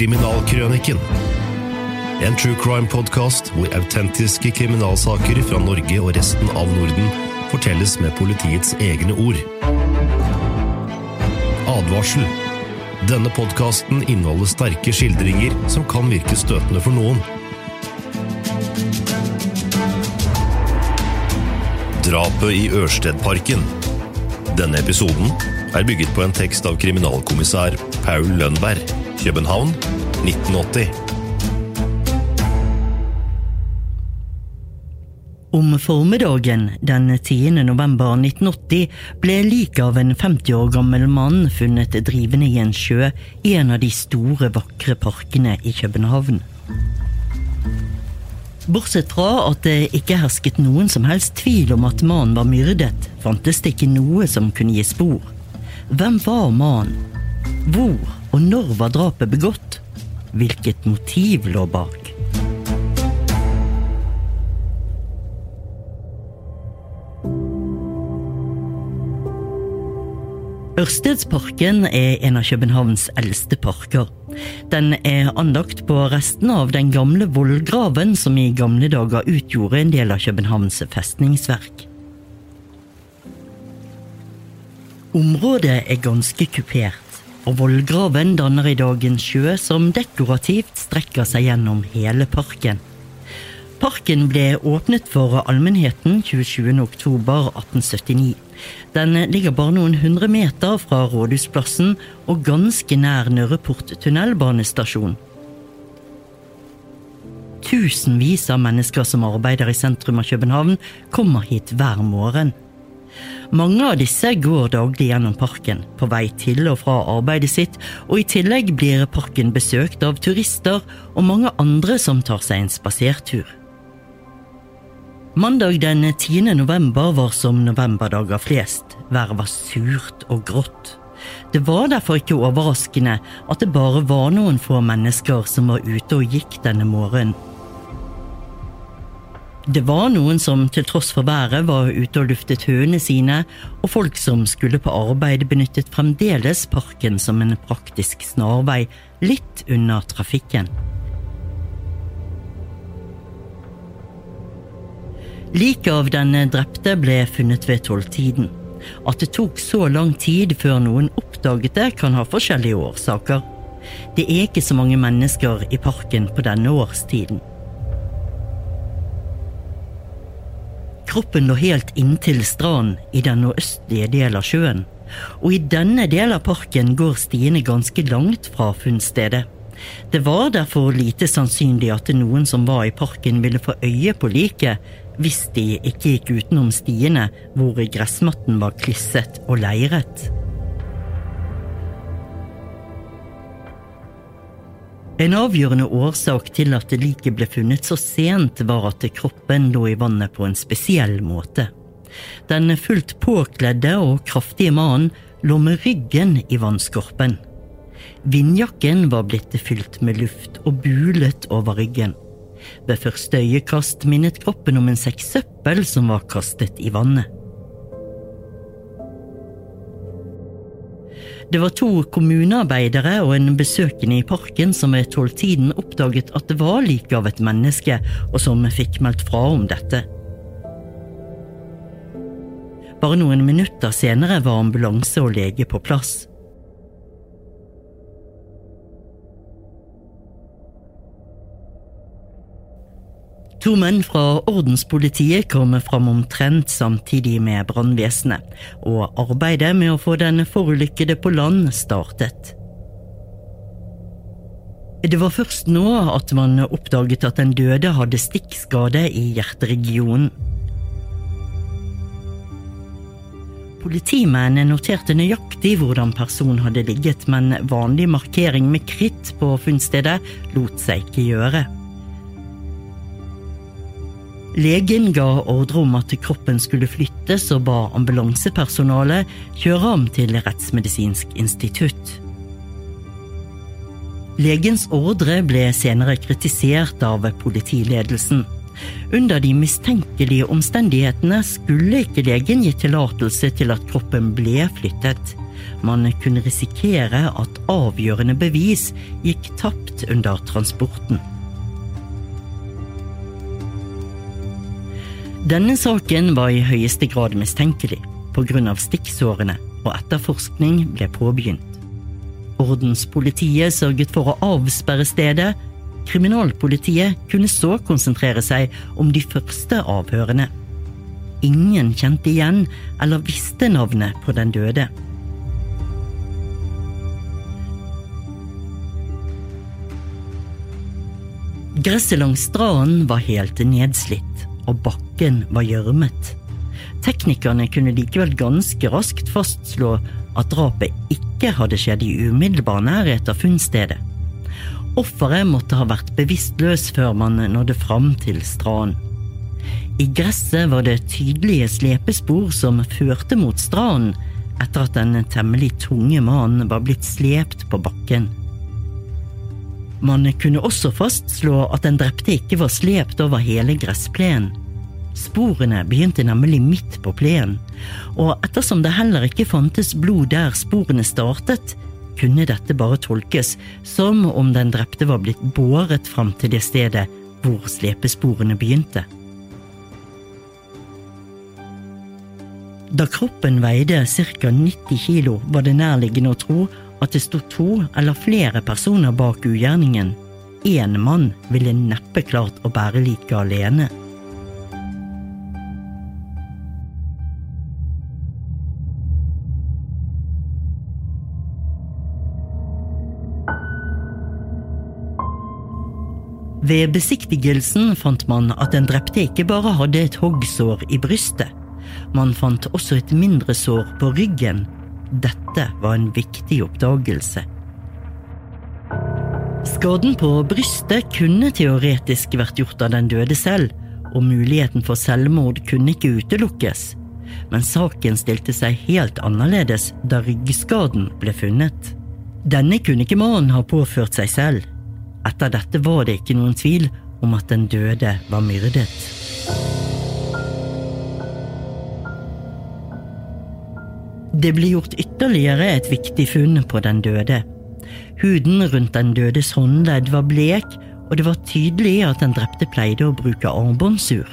Kriminalkrøniken. En true crime-podkast hvor autentiske kriminalsaker fra Norge og resten av Norden fortelles med politiets egne ord. Advarsel. Denne podkasten inneholder sterke skildringer som kan virke støtende for noen. Drapet i Ørstedparken. Denne episoden er bygget på en tekst av kriminalkommissær Paul Lønberg, København, 1980. Om formiddagen den 10. november 1980 ble liket av en 50 år gammel mann funnet drivende i en sjø i en av de store, vakre parkene i København. Bortsett fra at det ikke hersket noen som helst tvil om at mannen var myrdet, fantes det ikke noe som kunne gi spor. Hvem var mannen? Hvor og når var drapet begått? Hvilket motiv lå bak? Ørstedsparken er en av Københavns eldste parker. Den er anlagt på restene av den gamle vollgraven som i gamle dager utgjorde en del av Københavns festningsverk. Området er ganske kupert, og vollgraven danner i dag en sjø som dekorativt strekker seg gjennom hele parken. Parken ble åpnet for allmennheten 27.10.1879. Den ligger bare noen hundre meter fra Rådhusplassen og ganske nær Nørreport tunnelbanestasjon. Tusenvis av mennesker som arbeider i sentrum av København, kommer hit hver morgen. Mange av disse går daglig gjennom parken, på vei til og fra arbeidet sitt, og i tillegg blir parken besøkt av turister og mange andre som tar seg en spasertur. Mandag den 10. november var som novemberdager flest. Været var surt og grått. Det var derfor ikke overraskende at det bare var noen få mennesker som var ute og gikk denne morgenen. Det var noen som til tross for været var ute og luftet høene sine, og folk som skulle på arbeid benyttet fremdeles parken som en praktisk snarvei litt unna trafikken. Liket av den drepte ble funnet ved tolvtiden. At det tok så lang tid før noen oppdaget det, kan ha forskjellige årsaker. Det er ikke så mange mennesker i parken på denne årstiden. Kroppen lå helt inntil stranden i den nordøstlige delen av sjøen, og i denne delen av parken går stiene ganske langt fra funnstedet. Det var derfor lite sannsynlig at noen som var i parken ville få øye på liket hvis de ikke gikk utenom stiene hvor gressmatten var klisset og leiret. En avgjørende årsak til at liket ble funnet så sent, var at kroppen lå i vannet på en spesiell måte. Den fullt påkledde og kraftige mannen lå med ryggen i vannskorpen. Vindjakken var blitt fylt med luft og bulet over ryggen. Ved første øyekast minnet kroppen om en sekk søppel som var kastet i vannet. Det var to kommunearbeidere og en besøkende i parken som ved tolvtiden oppdaget at det var like av et menneske, og som fikk meldt fra om dette. Bare noen minutter senere var ambulanse og lege på plass. To menn fra ordenspolitiet kom fram omtrent samtidig med brannvesenet, og arbeidet med å få den forulykkede på land startet. Det var først nå at man oppdaget at den døde hadde stikkskade i hjerteregionen. Politimennene noterte nøyaktig hvordan personen hadde ligget, men vanlig markering med kritt på funnstedet lot seg ikke gjøre. Legen ga ordre om at kroppen skulle flyttes, og ba ambulansepersonalet kjøre ham til Rettsmedisinsk institutt. Legens ordre ble senere kritisert av politiledelsen. Under de mistenkelige omstendighetene skulle ikke legen gi tillatelse til at kroppen ble flyttet. man kunne risikere at avgjørende bevis gikk tapt under transporten. Denne saken var i høyeste grad mistenkelig pga. stikksårene, og etterforskning ble påbegynt. Ordenspolitiet sørget for å avsperre stedet. Kriminalpolitiet kunne så konsentrere seg om de første avhørene. Ingen kjente igjen eller visste navnet på den døde. Gresset langs stranden var helt nedslitt, og bakken var gjørmet. Teknikerne kunne likevel ganske raskt fastslå at drapet ikke hadde skjedd i umiddelbar nærhet av funnstedet. Offeret måtte ha vært bevisstløs før man nådde fram til stranden. I gresset var det tydelige slepespor som førte mot stranden etter at den temmelig tunge mannen var blitt slept på bakken. Man kunne også fastslå at den drepte ikke var slept over hele gressplenen. Sporene begynte nemlig midt på plenen, og ettersom det heller ikke fantes blod der sporene startet, kunne dette bare tolkes som om den drepte var blitt båret fram til det stedet hvor slepesporene begynte. Da kroppen veide ca. 90 kilo, var det nærliggende å tro at det sto to eller flere personer bak ugjerningen. Én mann ville neppe klart å bære liket alene. Ved besiktigelsen fant man at den drepte ikke bare hadde et hoggsår i brystet. Man fant også et mindre sår på ryggen. Dette var en viktig oppdagelse. Skaden på brystet kunne teoretisk vært gjort av den døde selv, og muligheten for selvmord kunne ikke utelukkes. Men saken stilte seg helt annerledes da ryggskaden ble funnet. Denne kunne ikke mannen ha påført seg selv. Etter dette var det ikke noen tvil om at den døde var myrdet. Det ble gjort ytterligere et viktig funn på den døde. Huden rundt den dødes håndledd var blek, og det var tydelig at den drepte pleide å bruke armbåndsur.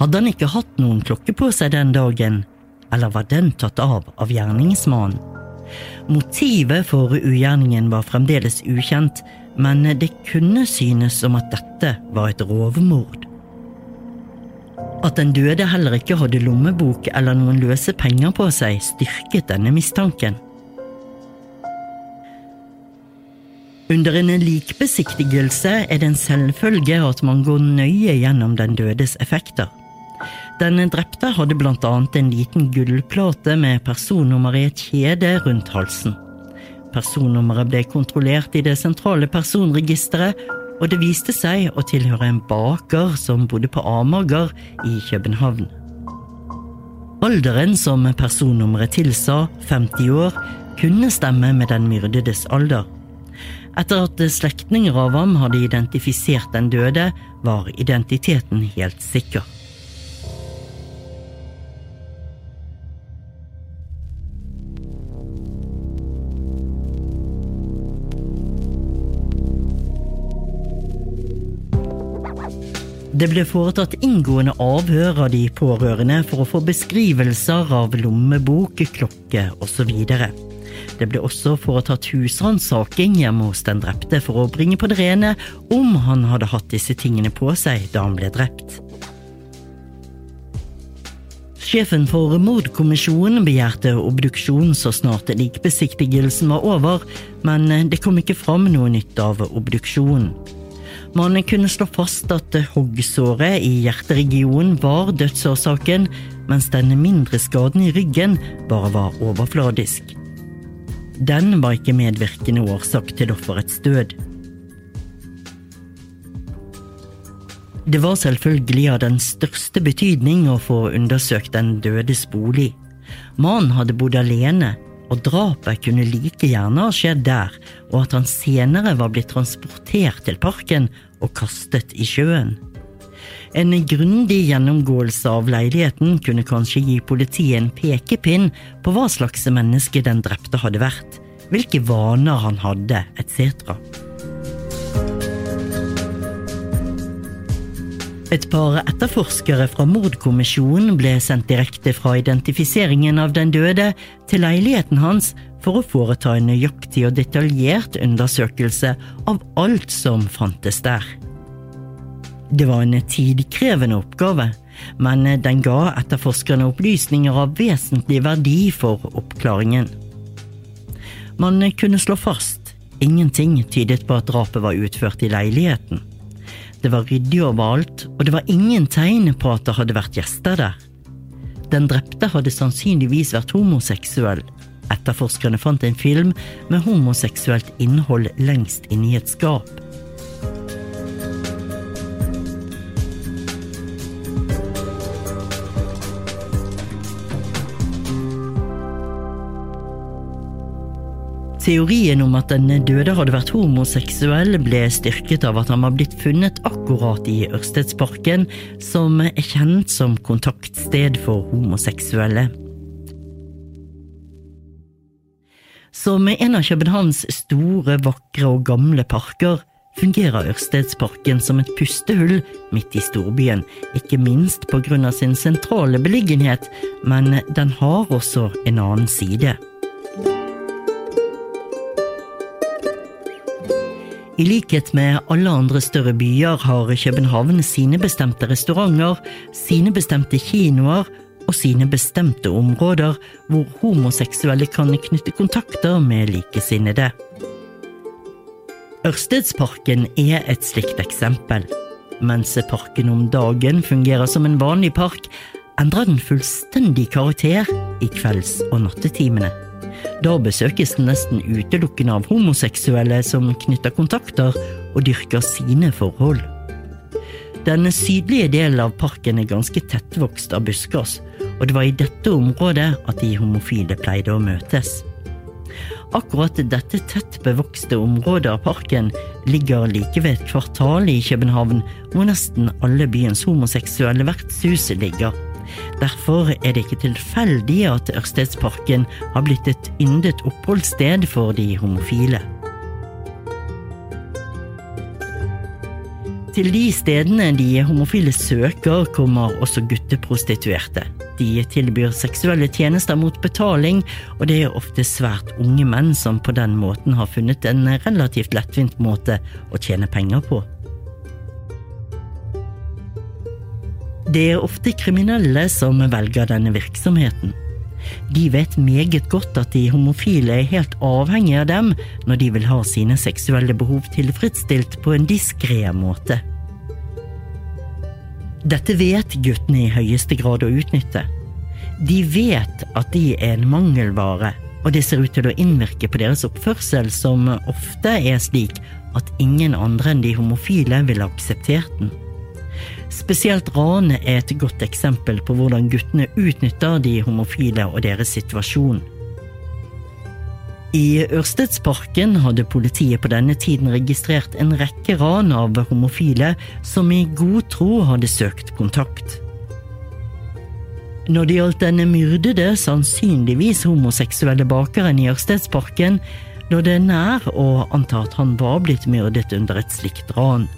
Hadde han ikke hatt noen klokke på seg den dagen, eller var den tatt av av gjerningsmannen? Motivet for ugjerningen var fremdeles ukjent, men det kunne synes som at dette var et rovmord. At den døde heller ikke hadde lommebok eller noen løse penger på seg, styrket denne mistanken. Under en likbesiktigelse er det en selvfølge at man går nøye gjennom den dødes effekter. Den drepte hadde blant annet en liten gullplate med personnummer i et kjede rundt halsen. Personnummeret ble kontrollert i det sentrale personregisteret, og det viste seg å tilhøre en baker som bodde på Amager i København. Alderen som personnummeret tilsa, 50 år, kunne stemme med den myrdedes alder. Etter at slektninger av ham hadde identifisert den døde, var identiteten helt sikker. Det ble foretatt inngående avhør av de pårørende for å få beskrivelser av lommebok, klokke osv. Det ble også foretatt husransaking hjemme hos den drepte for å bringe på det rene om han hadde hatt disse tingene på seg da han ble drept. Sjefen for mordkommisjonen begjærte obduksjon så snart likbesiktigelsen var over, men det kom ikke fram noe nytt av obduksjonen. Man kunne slå fast at hoggsåret i hjerteregionen var dødsårsaken, mens den mindre skaden i ryggen bare var overfladisk. Den var ikke medvirkende årsak til offerets død. Det var selvfølgelig av den største betydning å få undersøkt den dødes bolig. Mannen hadde bodd alene, og drapet kunne like gjerne ha skjedd der, og at han senere var blitt transportert til parken og kastet i sjøen. En grundig gjennomgåelse av leiligheten kunne kanskje gi politiet en pekepinn på hva slags menneske den drepte hadde vært, hvilke vaner han hadde, etc. Et par etterforskere fra mordkommisjonen ble sendt direkte fra identifiseringen av den døde til leiligheten hans for å foreta en nøyaktig og detaljert undersøkelse av alt som fantes der. Det var en tidkrevende oppgave, men den ga etterforskerne opplysninger av vesentlig verdi for oppklaringen. Man kunne slå fast ingenting tydet på at drapet var utført i leiligheten. Det var ryddig overalt, og det var ingen tegn på at det hadde vært gjester der. Den drepte hadde sannsynligvis vært homoseksuell. Etterforskerne fant en film med homoseksuelt innhold lengst inne i et skap. Teorien om at den døde hadde vært homoseksuell, ble styrket av at han var blitt funnet akkurat i Ørstedsparken, som er kjent som kontaktsted for homoseksuelle. Som en av Københavns store, vakre og gamle parker fungerer Ørstedsparken som et pustehull midt i storbyen, ikke minst på grunn av sin sentrale beliggenhet, men den har også en annen side. I likhet med alle andre større byer har København sine bestemte restauranter, sine bestemte kinoer og sine bestemte områder hvor homoseksuelle kan knytte kontakter med likesinnede. Ørstedsparken er et slikt eksempel. Mens parken om dagen fungerer som en vanlig park, endrer den fullstendig karakter i kvelds- og nattetimene. Da besøkes den nesten utelukkende av homoseksuelle som knytter kontakter og dyrker sine forhold. Den sydlige delen av parken er ganske tettvokst av buskas, og det var i dette området at de homofile pleide å møtes. Akkurat dette tett bevokste området av parken ligger like ved et kvartal i København, hvor nesten alle byens homoseksuelle vertshus ligger. Derfor er det ikke tilfeldig at Ørstedsparken har blitt et yndet oppholdssted for de homofile. Til de stedene de homofile søker, kommer også gutteprostituerte. De tilbyr seksuelle tjenester mot betaling, og det er ofte svært unge menn som på den måten har funnet en relativt lettvint måte å tjene penger på. Det er ofte kriminelle som velger denne virksomheten. De vet meget godt at de homofile er helt avhengige av dem når de vil ha sine seksuelle behov tilfredsstilt på en diskré måte. Dette vet guttene i høyeste grad å utnytte. De vet at de er en mangelvare, og det ser ut til å innvirke på deres oppførsel, som ofte er slik at ingen andre enn de homofile ville akseptert den. Spesielt rane er et godt eksempel på hvordan guttene utnytter de homofile og deres situasjon. I Ørstedsparken hadde politiet på denne tiden registrert en rekke ran av homofile som i god tro hadde søkt kontakt. Når det gjaldt denne myrdede, sannsynligvis homoseksuelle bakeren i Ørstedsparken, lå det nær å anta at han var blitt myrdet under et slikt ran.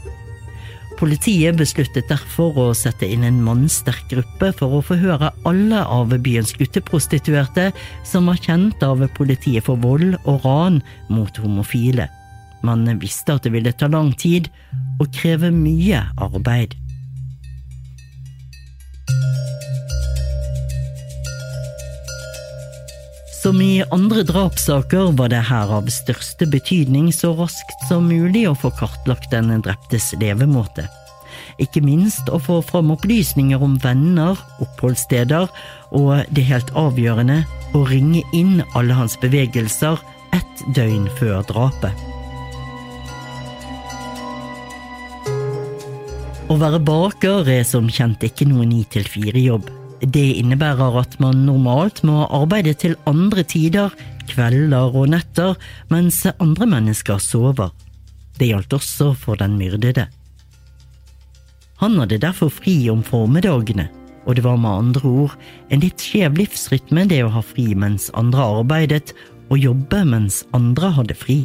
Politiet besluttet derfor å sette inn en mannsterk gruppe for å forhøre alle av byens gutteprostituerte som var kjent av politiet for vold og ran mot homofile. Man visste at det ville ta lang tid og kreve mye arbeid. I andre drapssaker var det her av største betydning så raskt som mulig å få kartlagt den dreptes levemåte. Ikke minst å få fram opplysninger om venner, oppholdssteder, og det helt avgjørende å ringe inn alle hans bevegelser ett døgn før drapet. Å være baker er som kjent ikke noe ni til fire-jobb. Det innebærer at man normalt må arbeide til andre tider, kvelder og netter, mens andre mennesker sover. Det gjaldt også for den myrdede. Han hadde derfor fri om formiddagene, og det var med andre ord en litt skjev livsrytme det å ha fri mens andre arbeidet, og jobbe mens andre hadde fri.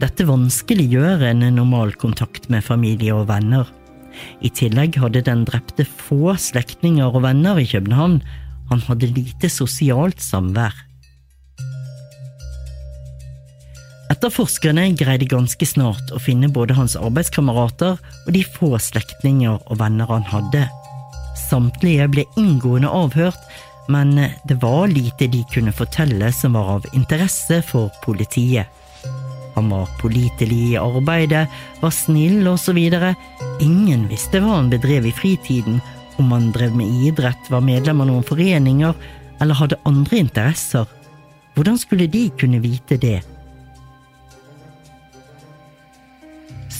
Dette vanskeliggjør en normal kontakt med familie og venner. I tillegg hadde den drepte få slektninger og venner i København, han hadde lite sosialt samvær. Etterforskerne greide ganske snart å finne både hans arbeidskamerater og de få slektninger og venner han hadde. Samtlige ble inngående avhørt, men det var lite de kunne fortelle som var av interesse for politiet. Han var pålitelig i arbeidet, var snill osv. Ingen visste hva han bedrev i fritiden, om han drev med idrett, var medlem av noen foreninger eller hadde andre interesser. Hvordan skulle de kunne vite det?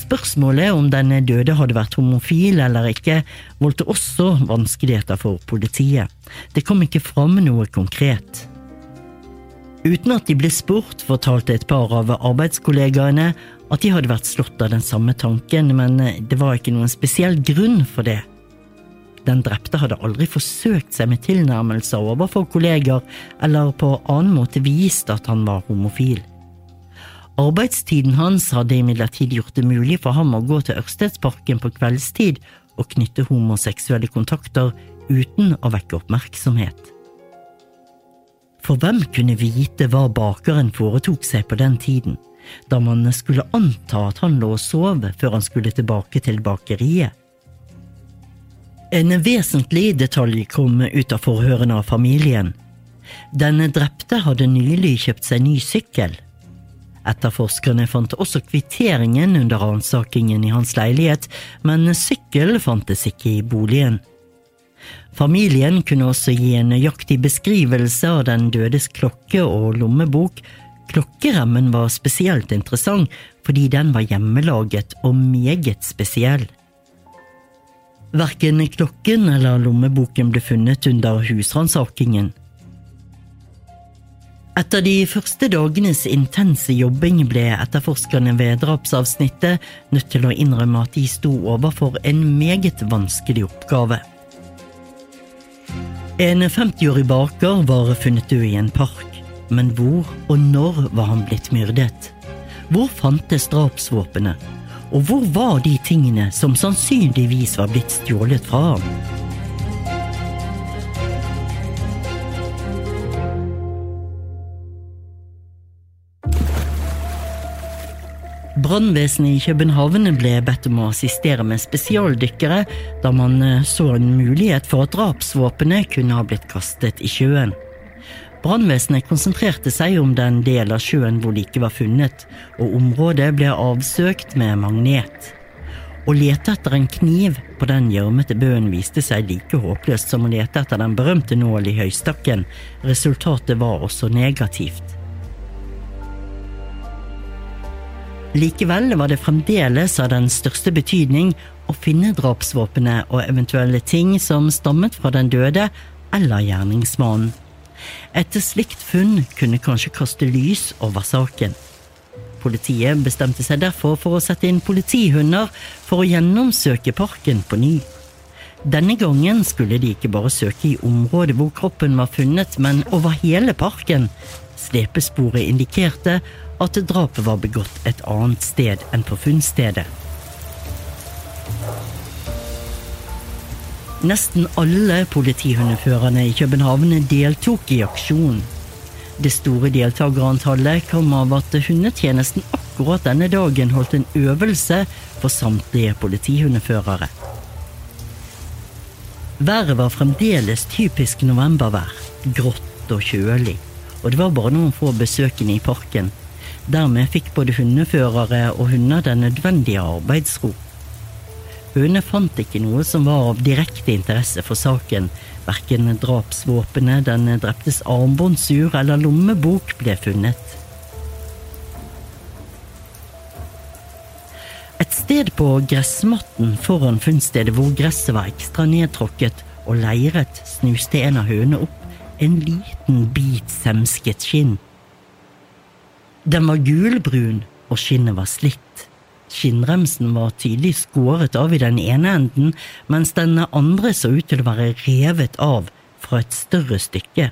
Spørsmålet om den døde hadde vært homofil eller ikke, voldte også vanskeligheter for politiet. Det kom ikke fram noe konkret. Uten at de ble spurt, fortalte et par av arbeidskollegaene at de hadde vært slått av den samme tanken, men det var ikke noen spesiell grunn for det. Den drepte hadde aldri forsøkt seg med tilnærmelser overfor kolleger eller på annen måte vist at han var homofil. Arbeidstiden hans hadde imidlertid gjort det mulig for ham å gå til Ørstedsparken på kveldstid og knytte homoseksuelle kontakter uten å vekke oppmerksomhet. For hvem kunne vite hva bakeren foretok seg på den tiden, da man skulle anta at han lå og sov før han skulle tilbake til bakeriet? En vesentlig detalj kom ut av forhørene av familien. Den drepte hadde nylig kjøpt seg ny sykkel. Etterforskerne fant også kvitteringen under ransakingen i hans leilighet, men sykkel fantes ikke i boligen. Familien kunne også gi en nøyaktig beskrivelse av den dødes klokke og lommebok. Klokkeremmen var spesielt interessant fordi den var hjemmelaget og meget spesiell. Verken klokken eller lommeboken ble funnet under husransakingen. Etter de første dagenes intense jobbing ble etterforskerne ved drapsavsnittet nødt til å innrømme at de sto overfor en meget vanskelig oppgave. En 50-årig baker var funnet død i en park, men hvor og når var han blitt myrdet? Hvor fantes drapsvåpenet? Og hvor var de tingene som sannsynligvis var blitt stjålet fra ham? Brannvesenet i København ble bedt om å assistere med spesialdykkere, da man eh, så en mulighet for at drapsvåpenet kunne ha blitt kastet i sjøen. Brannvesenet konsentrerte seg om den del av sjøen hvor liket var funnet, og området ble avsøkt med magnet. Å lete etter en kniv på den gjørmete bøen viste seg like håpløst som å lete etter den berømte nål i høystakken. Resultatet var også negativt. Likevel var det fremdeles av den største betydning å finne drapsvåpenet og eventuelle ting som stammet fra den døde eller gjerningsmannen. Et slikt funn kunne kanskje kaste lys over saken. Politiet bestemte seg derfor for å sette inn politihunder for å gjennomsøke parken på ny. Denne gangen skulle de ikke bare søke i området hvor kroppen var funnet, men over hele parken. Slepesporet indikerte at drapet var begått et annet sted enn på funnstedet. Nesten alle politihundeførerne i København deltok i aksjonen. Det store deltakerantallet kom av at hundetjenesten akkurat denne dagen holdt en øvelse for samtlige politihundeførere. Været var fremdeles typisk novembervær, grått og kjølig, og det var bare noen få besøkende i parken Dermed fikk både hundeførere og hunder den nødvendige arbeidsro. Høne fant ikke noe som var av direkte interesse for saken. Verken drapsvåpenet, den dreptes armbåndsur eller lommebok ble funnet. Et sted på gressmatten foran funnstedet hvor gresset var ekstra nedtråkket og leiret, snuste en av hønene opp en liten bit semsket skinn. Den var gulbrun, og skinnet var slitt. Skinnremsen var tydelig skåret av i den ene enden, mens den andre så ut til å være revet av fra et større stykke.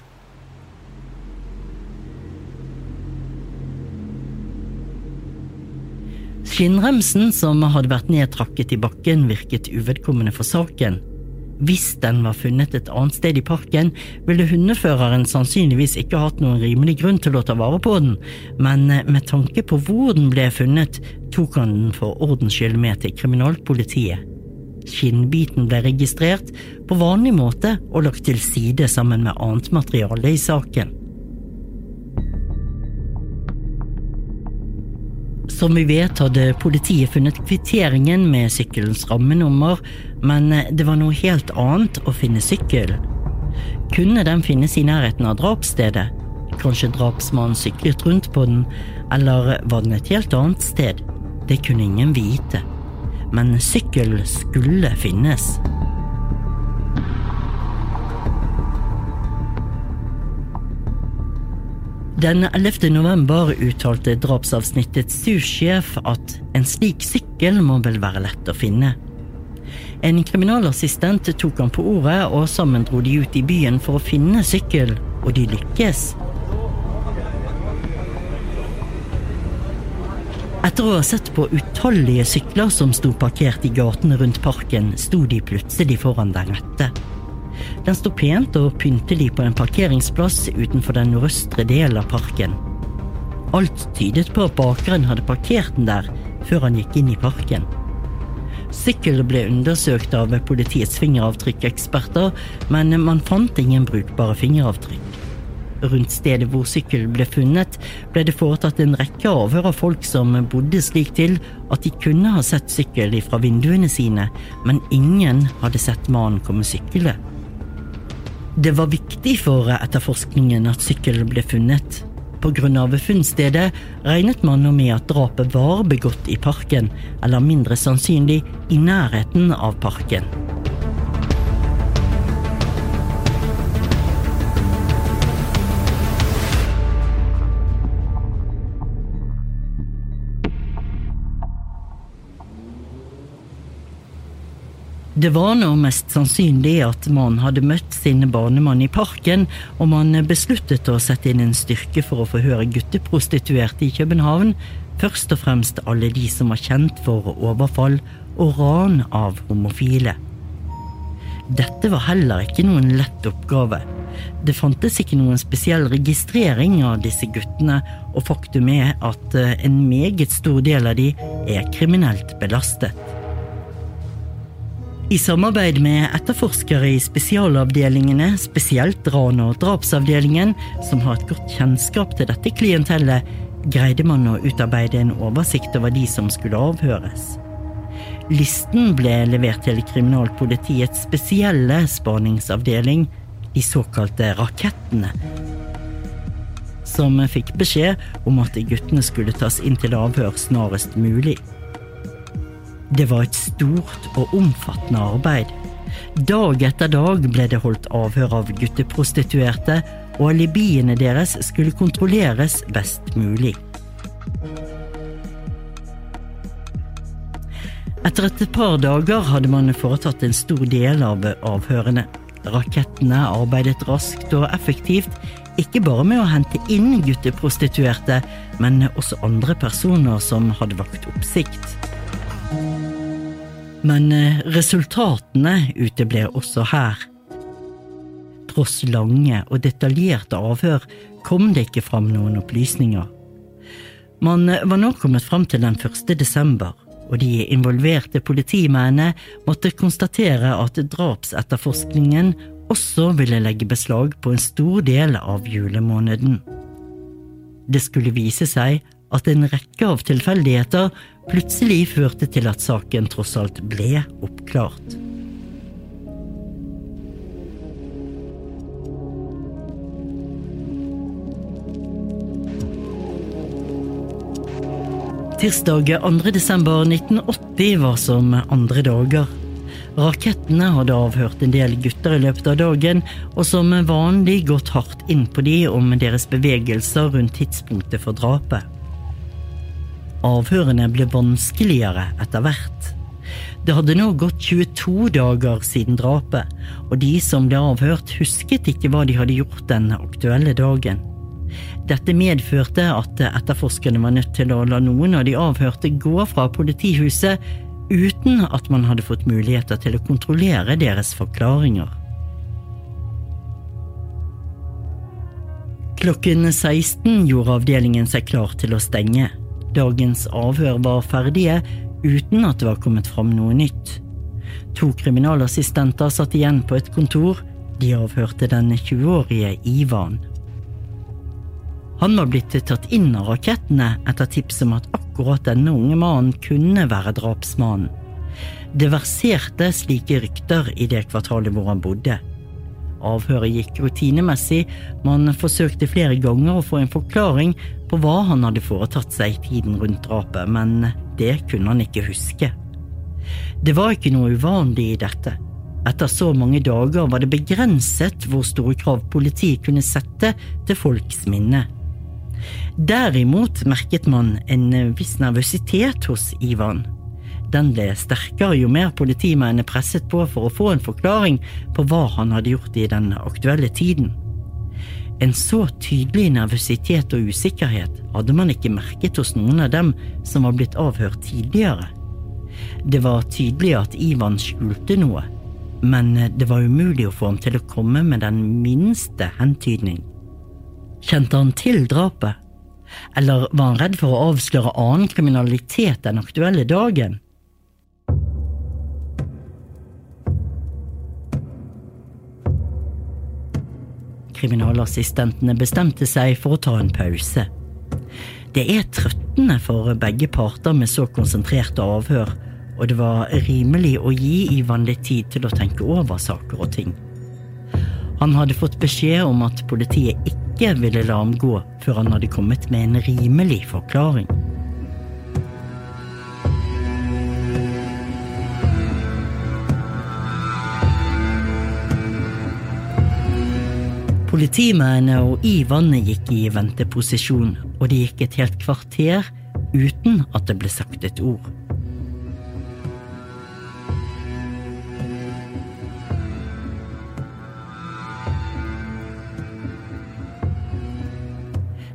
Skinnremsen som hadde vært nedtrakket i bakken, virket uvedkommende for saken. Hvis den var funnet et annet sted i parken, ville hundeføreren sannsynligvis ikke hatt noen rimelig grunn til å ta vare på den, men med tanke på hvor den ble funnet, tok han den for ordens skyld med til kriminalpolitiet. Skinnbiten ble registrert på vanlig måte og lagt til side sammen med annet materiale i saken. Som vi vet, hadde politiet funnet kvitteringen med sykkelens rammenummer, men det var noe helt annet å finne sykkel. Kunne den finnes i nærheten av drapsstedet? Kanskje drapsmannen syklet rundt på den, eller var den et helt annet sted? Det kunne ingen vite. Men sykkel skulle finnes. Den 11. november uttalte drapsavsnittets sussjef at en slik sykkel må vel være lett å finne. En kriminalassistent tok han på ordet, og sammen dro de ut i byen for å finne sykkel, og de lykkes. Etter å ha sett på utallige sykler som sto parkert i gatene rundt parken, sto de plutselig foran den rette. Den sto pent og pyntelig på en parkeringsplass utenfor den nordøstre delen av parken. Alt tydet på at bakeren hadde parkert den der før han gikk inn i parken. Sykkelen ble undersøkt av politiets fingeravtrykkeksperter, men man fant ingen brukbare fingeravtrykk. Rundt stedet hvor sykkelen ble funnet, ble det foretatt en rekke avhør av folk som bodde slik til at de kunne ha sett sykkel fra vinduene sine, men ingen hadde sett mannen komme syklende. Det var viktig for etterforskningen at sykkelen ble funnet. Av funnstedet regnet man nå med at drapet var begått i parken, eller mindre sannsynlig i nærheten av parken. Det var nå mest sannsynlig at man hadde møtt sin barnemann i parken, og man besluttet å sette inn en styrke for å forhøre gutteprostituerte i København, først og fremst alle de som var kjent for overfall og ran av homofile. Dette var heller ikke noen lett oppgave. Det fantes ikke noen spesiell registrering av disse guttene, og faktum er at en meget stor del av de er kriminelt belastet. I samarbeid med etterforskere i spesialavdelingene, spesielt ran- og drapsavdelingen, som har et godt kjennskap til dette klientellet, greide man å utarbeide en oversikt over de som skulle avhøres. Listen ble levert til kriminalpolitiets spesielle spaningsavdeling, de såkalte Rakettene, som fikk beskjed om at guttene skulle tas inn til avhør snarest mulig. Det var et stort og omfattende arbeid. Dag etter dag ble det holdt avhør av gutteprostituerte, og alibiene deres skulle kontrolleres best mulig. Etter et par dager hadde man foretatt en stor del av avhørene. Rakettene arbeidet raskt og effektivt, ikke bare med å hente inn gutteprostituerte, men også andre personer som hadde vakt oppsikt. Men eh, resultatene uteble også her. Tross lange og detaljerte avhør kom det ikke fram noen opplysninger. Man eh, var nå kommet fram til den 1. desember, og de involverte politimennene måtte konstatere at drapsetterforskningen også ville legge beslag på en stor del av julemåneden. Det skulle vise seg at en rekke av tilfeldigheter plutselig førte til at saken tross alt ble oppklart. Tirsdag 2. desember 1980 var som andre dager. Rakettene hadde avhørt en del gutter i løpet av dagen, og som vanlig gått hardt inn på de om deres bevegelser rundt tidspunktet for drapet. Avhørene ble vanskeligere etter hvert. Det hadde nå gått 22 dager siden drapet, og de som ble avhørt, husket ikke hva de hadde gjort den aktuelle dagen. Dette medførte at etterforskerne var nødt til å la noen av de avhørte gå fra politihuset uten at man hadde fått muligheter til å kontrollere deres forklaringer. Klokken 16 gjorde avdelingen seg klar til å stenge. Dagens avhør var ferdige, uten at det var kommet fram noe nytt. To kriminalassistenter satt igjen på et kontor. De avhørte den 20-årige Ivan. Han var blitt tatt inn av rakettene etter tips om at akkurat denne unge mannen kunne være drapsmannen. Det verserte slike rykter i det kvartalet hvor han bodde. Avhøret gikk rutinemessig, man forsøkte flere ganger å få en forklaring på hva han hadde foretatt seg tiden rundt drapet, men det kunne han ikke huske. Det var ikke noe uvanlig i dette. Etter så mange dager var det begrenset hvor store krav politiet kunne sette til folks minne. Derimot merket man en viss nervøsitet hos Ivan. Den ble sterkere jo mer politimennene presset på for å få en forklaring på hva han hadde gjort i den aktuelle tiden. En så tydelig nervøsitet og usikkerhet hadde man ikke merket hos noen av dem som var blitt avhørt tidligere. Det var tydelig at Ivan skjulte noe, men det var umulig å få ham til å komme med den minste hentydning. Kjente han til drapet? Eller var han redd for å avsløre annen kriminalitet den aktuelle dagen? Kriminalassistentene bestemte seg for å ta en pause. Det er trøttende for begge parter med så konsentrerte avhør, og det var rimelig å gi Ivan litt tid til å tenke over saker og ting. Han hadde fått beskjed om at politiet ikke ville la ham gå før han hadde kommet med en rimelig forklaring. Politimennene og Ivan gikk i venteposisjon, og det gikk et helt kvarter uten at det ble sagt et ord.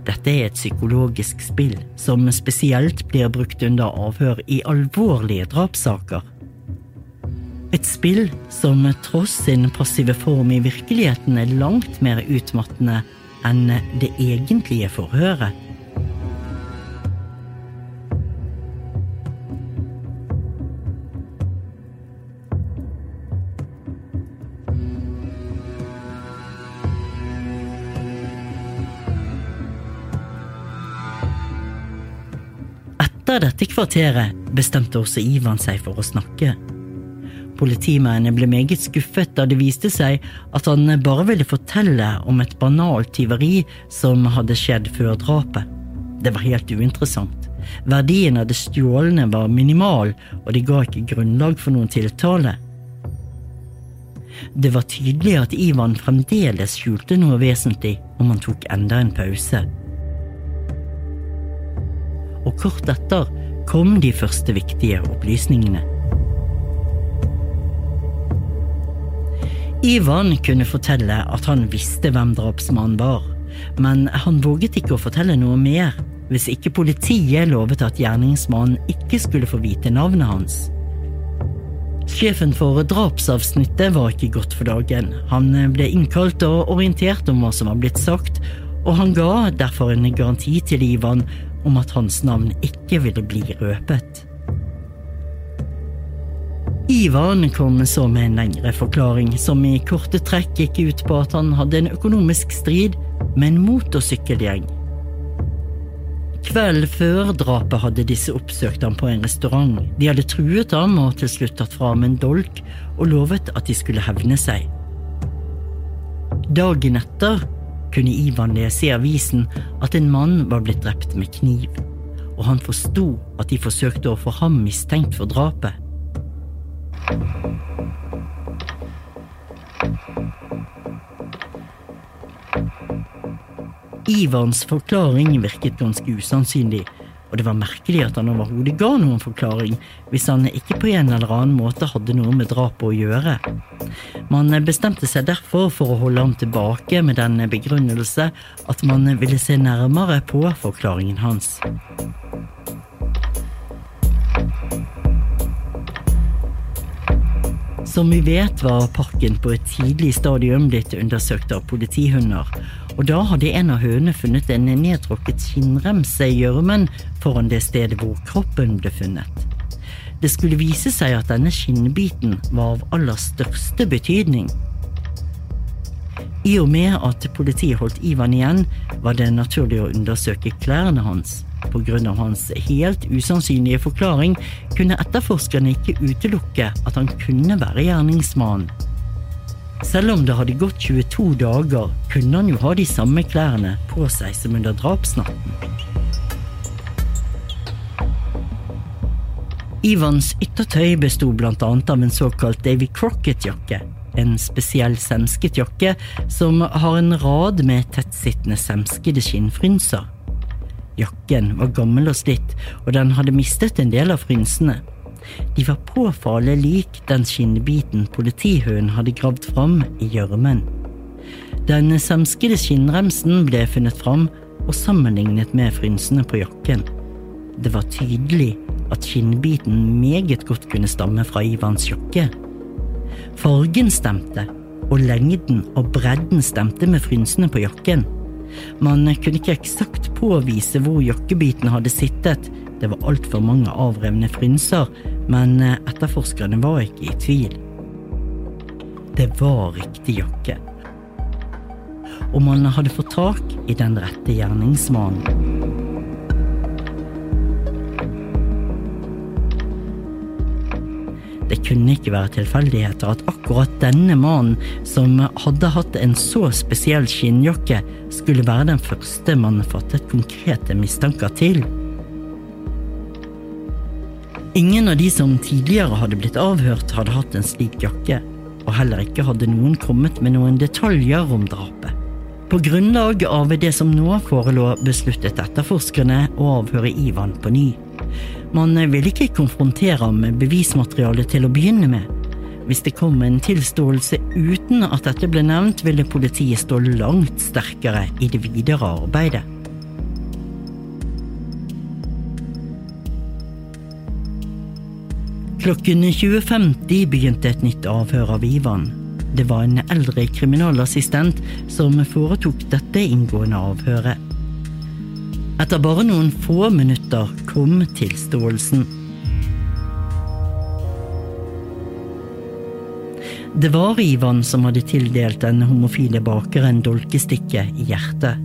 Dette er et psykologisk spill som spesielt blir brukt under avhør i alvorlige drapssaker. Et spill som tross sin passive form i virkeligheten er langt mer utmattende enn det egentlige forhøret. Etter dette kvarteret bestemte også Ivan seg for å snakke. Politimennene ble meget skuffet da det viste seg at han bare ville fortelle om et banalt tyveri som hadde skjedd før drapet. Det var helt uinteressant. Verdien av det stjålne var minimal, og det ga ikke grunnlag for noen tiltale. Det var tydelig at Ivan fremdeles skjulte noe vesentlig om han tok enda en pause. Og kort etter kom de første viktige opplysningene. Ivan kunne fortelle at han visste hvem drapsmannen var, men han våget ikke å fortelle noe mer hvis ikke politiet lovet at gjerningsmannen ikke skulle få vite navnet hans. Sjefen for drapsavsnittet var ikke godt for dagen. Han ble innkalt og orientert om hva som var blitt sagt, og han ga derfor en garanti til Ivan om at hans navn ikke ville bli røpet. Ivan kom så med en lengre forklaring, som i korte trekk gikk ut på at han hadde en økonomisk strid med en motorsykkelgjeng. Kvelden før drapet hadde disse oppsøkt ham på en restaurant. De hadde truet ham og til slutt tatt fra ham en dolk og lovet at de skulle hevne seg. Dagen etter kunne Ivan lese i avisen at en mann var blitt drept med kniv, og han forsto at de forsøkte å få ham mistenkt for drapet. Ivans forklaring virket ganske usannsynlig, og det var merkelig at han overhodet ga noen forklaring hvis han ikke på en eller annen måte hadde noe med drapet å gjøre. Man bestemte seg derfor for å holde ham tilbake med den begrunnelse at man ville se nærmere på forklaringen hans. Som vi vet var parken på et tidlig stadium blitt undersøkt av politihunder, og da hadde en av hønene funnet en nedtråkket skinnremse i gjørmen foran det stedet hvor kroppen ble funnet. Det skulle vise seg at denne skinnbiten var av aller største betydning. I og med at politiet holdt Ivan igjen, var det naturlig å undersøke klærne hans. Av hans helt usannsynlige forklaring kunne etterforskerne ikke utelukke at han kunne være gjerningsmannen. Selv om det hadde gått 22 dager, kunne han jo ha de samme klærne på seg som under drapsnatten. Ivans yttertøy besto annet av en såkalt Davy Crocket-jakke. En spesiell semsket jakke som har en rad med tettsittende semskede skinnfrynser. Jakken var gammel og slitt, og den hadde mistet en del av frynsene. De var påfallende lik den skinnbiten politihunden hadde gravd fram i gjørmen. Den semskede skinnremsen ble funnet fram og sammenlignet med frynsene på jakken. Det var tydelig at skinnbiten meget godt kunne stamme fra Ivans jakke. Fargen stemte, og lengden og bredden stemte med frynsene på jakken. Man kunne ikke eksakt påvise hvor jakkebiten hadde sittet, det var altfor mange avrevne frynser, men etterforskerne var ikke i tvil. Det var riktig jakke. Og man hadde fått tak i den rette gjerningsmannen. Det kunne ikke være tilfeldigheter at akkurat denne mannen, som hadde hatt en så spesiell skinnjakke, skulle være den første man fattet konkrete mistanker til. Ingen av de som tidligere hadde blitt avhørt, hadde hatt en slik jakke, og heller ikke hadde noen kommet med noen detaljer om drapet. På grunnlag av det som nå forelå, besluttet etterforskerne å avhøre Ivan på ny. Man ville ikke konfrontere ham med bevismaterialet til å begynne med. Hvis det kom en tilståelse uten at dette ble nevnt, ville politiet stå langt sterkere i det videre arbeidet. Klokken 20.50 begynte et nytt avhør av Ivan. Det var en eldre kriminalassistent som foretok dette inngående avhøret. Etter bare noen få minutter kom tilståelsen. Det var Ivan som hadde tildelt den homofile bakeren dolkestikket i hjertet.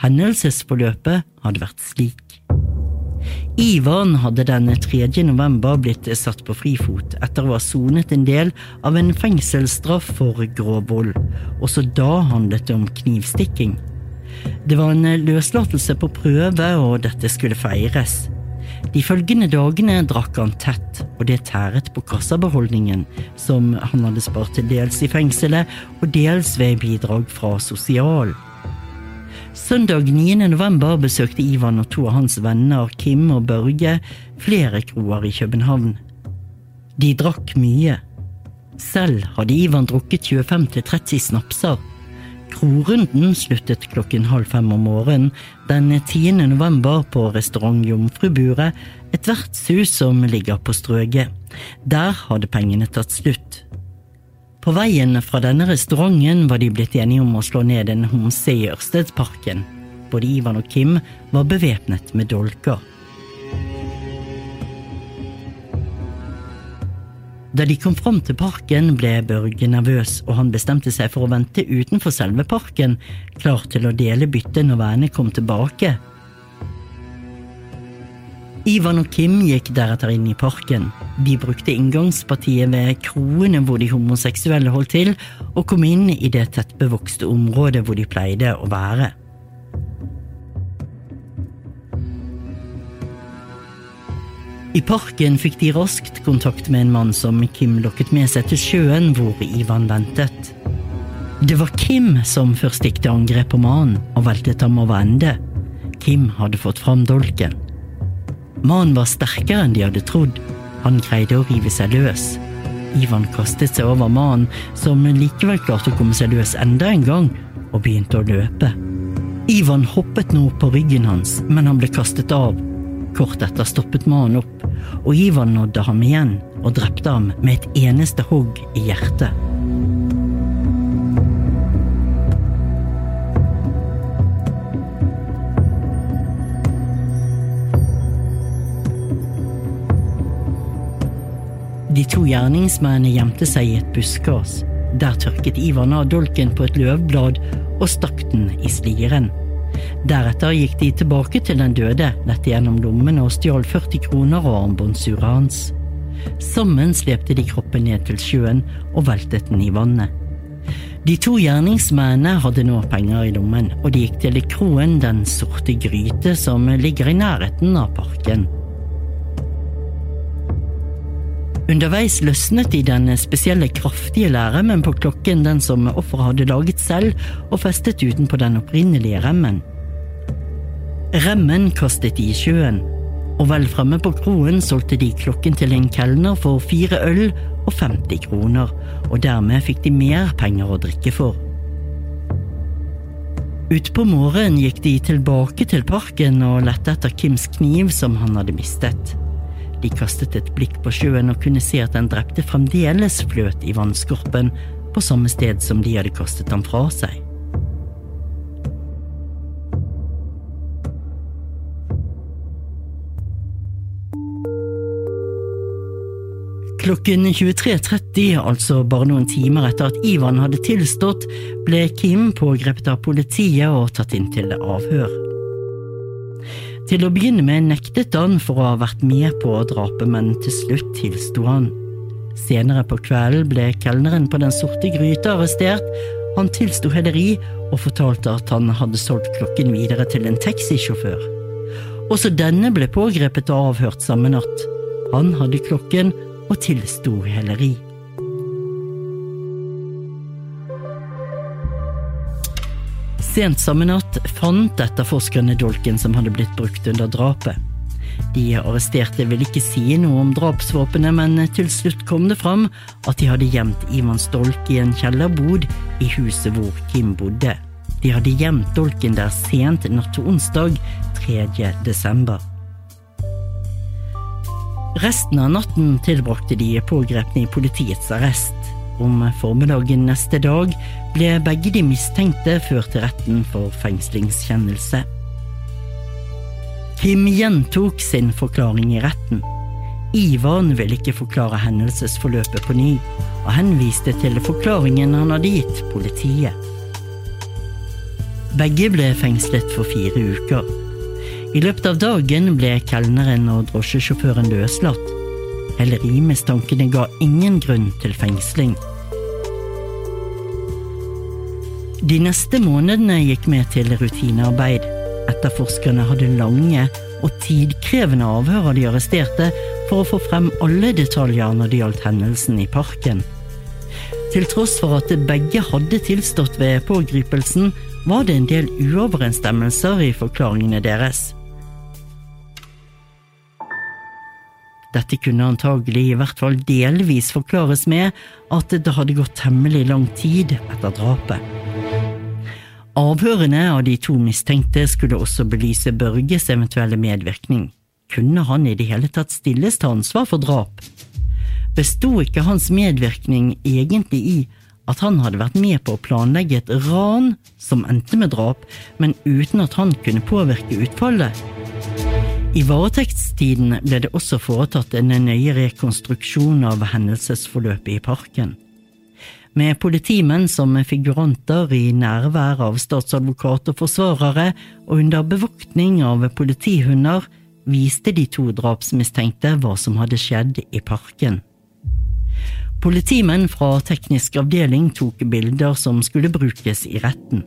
Hendelsesforløpet hadde vært slik. Ivan hadde den 3. november blitt satt på frifot etter å ha sonet en del av en fengselsstraff for grov vold. Også da handlet det om knivstikking. Det var en løslatelse på prøve, og dette skulle feires. De følgende dagene drakk han tett, og det tæret på kassabeholdningen, som han hadde spart til dels i fengselet og dels ved bidrag fra sosial. Søndag 9. november besøkte Ivan og to av hans venner Kim og Børge flere kroer i København. De drakk mye. Selv hadde Ivan drukket 25-30 snapser. Krorunden sluttet klokken halv fem om morgenen den 10. november på restaurant Jomfruburet, et vertshus som ligger på Strøget. Der hadde pengene tatt slutt. På veien fra denne restauranten var de blitt enige om å slå ned en homse i Ørstedsparken. Både Ivan og Kim var bevæpnet med dolker. Da de kom fram til parken, ble Børge nervøs, og han bestemte seg for å vente utenfor selve parken, klar til å dele byttet når vennene kom tilbake. Ivan og Kim gikk deretter inn i parken. De brukte inngangspartiet ved kroene hvor de homoseksuelle holdt til, og kom inn i det tettbevokste området hvor de pleide å være. I parken fikk de raskt kontakt med en mann som Kim lokket med seg til sjøen hvor Ivan ventet. Det var Kim som først gikk til angrep på mannen og veltet ham over ende. Kim hadde fått fram dolken. Mannen var sterkere enn de hadde trodd. Han greide å rive seg løs. Ivan kastet seg over mannen, som likevel klarte å komme seg løs enda en gang, og begynte å løpe. Ivan hoppet nå på ryggen hans, men han ble kastet av. Kort etter stoppet mannen opp, og Ivan nådde ham igjen og drepte ham med et eneste hogg i hjertet. De to gjerningsmennene gjemte seg i et buskas. Der tørket Ivan av dolken på et løvblad og stakk den i sliren. Deretter gikk de tilbake til den døde, lette gjennom lommene og stjal 40 kroner og armbåndsuret hans. Sammen slepte de kroppen ned til sjøen og veltet den i vannet. De to gjerningsmennene hadde nå penger i lommen, og de gikk til kroen Den sorte gryte, som ligger i nærheten av parken. Underveis løsnet de den spesielle kraftige lærremmen på klokken den som offeret hadde laget selv, og festet utenpå den opprinnelige remmen. Remmen kastet de i sjøen, og vel fremme på kroen solgte de klokken til en kelner for fire øl og 50 kroner, og dermed fikk de mer penger å drikke for. Utpå morgenen gikk de tilbake til parken og lette etter Kims kniv som han hadde mistet. De kastet et blikk på sjøen og kunne se at den drepte fremdeles fløt i vannskorpen, på samme sted som de hadde kastet ham fra seg. Klokken 23.30, altså bare noen timer etter at Ivan hadde tilstått, ble Kim pågrepet av politiet og tatt inn til avhør. Til å begynne med nektet han for å ha vært med på drapet, men til slutt tilsto han. Senere på kvelden ble kelneren på Den sorte gryta arrestert. Han tilsto heleri og fortalte at han hadde solgt klokken videre til en taxisjåfør. Også denne ble pågrepet og avhørt samme natt. Han hadde klokken og tilsto heleri. Sent samme natt fant etterforskerne dolken som hadde blitt brukt under drapet. De arresterte ville ikke si noe om drapsvåpenet, men til slutt kom det fram at de hadde gjemt Ivans dolk i en kjellerbod i huset hvor Kim bodde. De hadde gjemt dolken der sent natt til onsdag 3. desember. Resten av natten tilbrakte de pågrepne i politiets arrest. Om formiddagen neste dag ble begge de mistenkte ført til retten for fengslingskjennelse. Kim gjentok sin forklaring i retten. Ivan ville ikke forklare hendelsesforløpet på ny, og henviste til forklaringen han hadde gitt politiet. Begge ble fengslet for fire uker. I løpet av dagen ble kelneren og drosjesjåføren løslatt. Hellerimistankene ga ingen grunn til fengsling. De neste månedene gikk med til rutinearbeid. Etterforskerne hadde lange og tidkrevende avhør av de arresterte for å få frem alle detaljer når det gjaldt hendelsen i parken. Til tross for at begge hadde tilstått ved pågripelsen, var det en del uoverensstemmelser i forklaringene deres. Dette kunne antagelig i hvert fall delvis forklares med at det hadde gått temmelig lang tid etter drapet. Avhørene av de to mistenkte skulle også belyse Børges eventuelle medvirkning. Kunne han i det hele tatt stilles til ansvar for drap? Besto ikke hans medvirkning egentlig i at han hadde vært med på å planlegge et ran som endte med drap, men uten at han kunne påvirke utfallet? I varetektstiden ble det også foretatt en nøye rekonstruksjon av hendelsesforløpet i parken. Med politimenn som figuranter i nærvær av statsadvokat og forsvarere, og under bevoktning av politihunder, viste de to drapsmistenkte hva som hadde skjedd i parken. Politimenn fra teknisk avdeling tok bilder som skulle brukes i retten.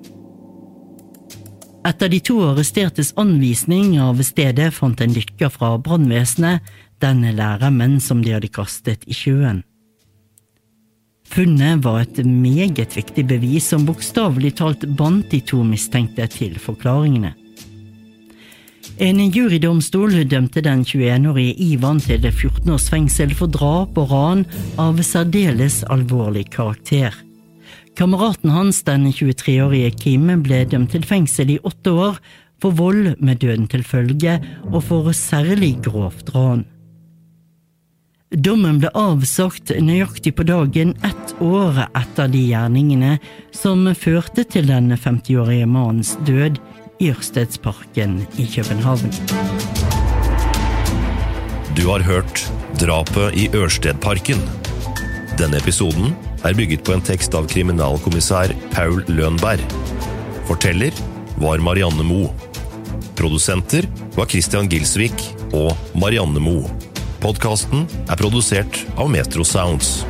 Etter de to arrestertes anvisning av stedet fant en dykker fra brannvesenet den læremenn som de hadde kastet i sjøen. Funnet var et meget viktig bevis som bokstavelig talt bandt de to mistenkte til forklaringene. En jurydomstol dømte den 21-årige Ivan til 14 års fengsel for drap og ran av særdeles alvorlig karakter. Kameraten hans, den 23-årige Kim, ble dømt til fengsel i åtte år for vold med døden til følge og for særlig grovt ran. Dommen ble avsagt nøyaktig på dagen ett år etter de gjerningene som førte til den 50-årige mannens død i Ørstedsparken i København. Du har hørt Drapet i Ørstedparken. Denne episoden er bygget på en tekst av kriminalkommissær Paul Lønberg. Forteller var Marianne Moe. Produsenter var Christian Gilsvik og Marianne Moe. Podkasten er produsert av Metro Sounds.